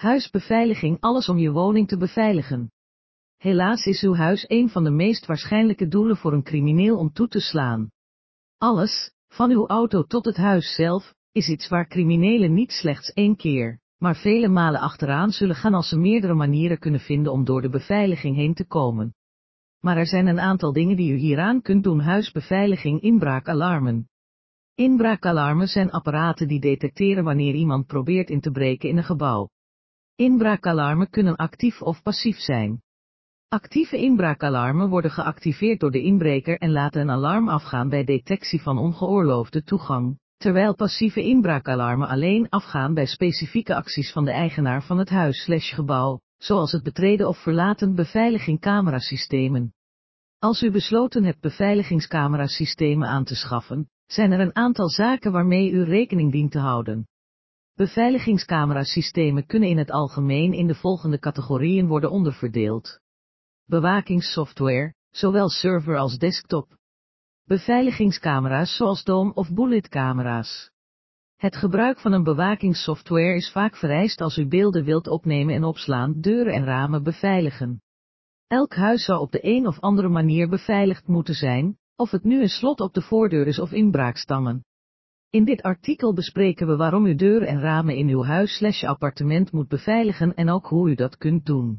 Huisbeveiliging alles om je woning te beveiligen. Helaas is uw huis een van de meest waarschijnlijke doelen voor een crimineel om toe te slaan. Alles, van uw auto tot het huis zelf, is iets waar criminelen niet slechts één keer, maar vele malen achteraan zullen gaan als ze meerdere manieren kunnen vinden om door de beveiliging heen te komen. Maar er zijn een aantal dingen die u hieraan kunt doen huisbeveiliging inbraakalarmen. Inbraakalarmen zijn apparaten die detecteren wanneer iemand probeert in te breken in een gebouw. Inbraakalarmen kunnen actief of passief zijn. Actieve inbraakalarmen worden geactiveerd door de inbreker en laten een alarm afgaan bij detectie van ongeoorloofde toegang, terwijl passieve inbraakalarmen alleen afgaan bij specifieke acties van de eigenaar van het huis/gebouw, zoals het betreden of verlaten beveiliging camerasystemen. Als u besloten hebt beveiligingscamerasystemen aan te schaffen, zijn er een aantal zaken waarmee u rekening dient te houden. Beveiligingscamerasystemen kunnen in het algemeen in de volgende categorieën worden onderverdeeld. Bewakingssoftware, zowel server als desktop. Beveiligingscamera's zoals Dome of Bullet camera's. Het gebruik van een bewakingssoftware is vaak vereist als u beelden wilt opnemen en opslaan, deuren en ramen beveiligen. Elk huis zou op de een of andere manier beveiligd moeten zijn, of het nu een slot op de voordeur is of inbraakstammen. In dit artikel bespreken we waarom u deuren en ramen in uw huis/appartement moet beveiligen en ook hoe u dat kunt doen.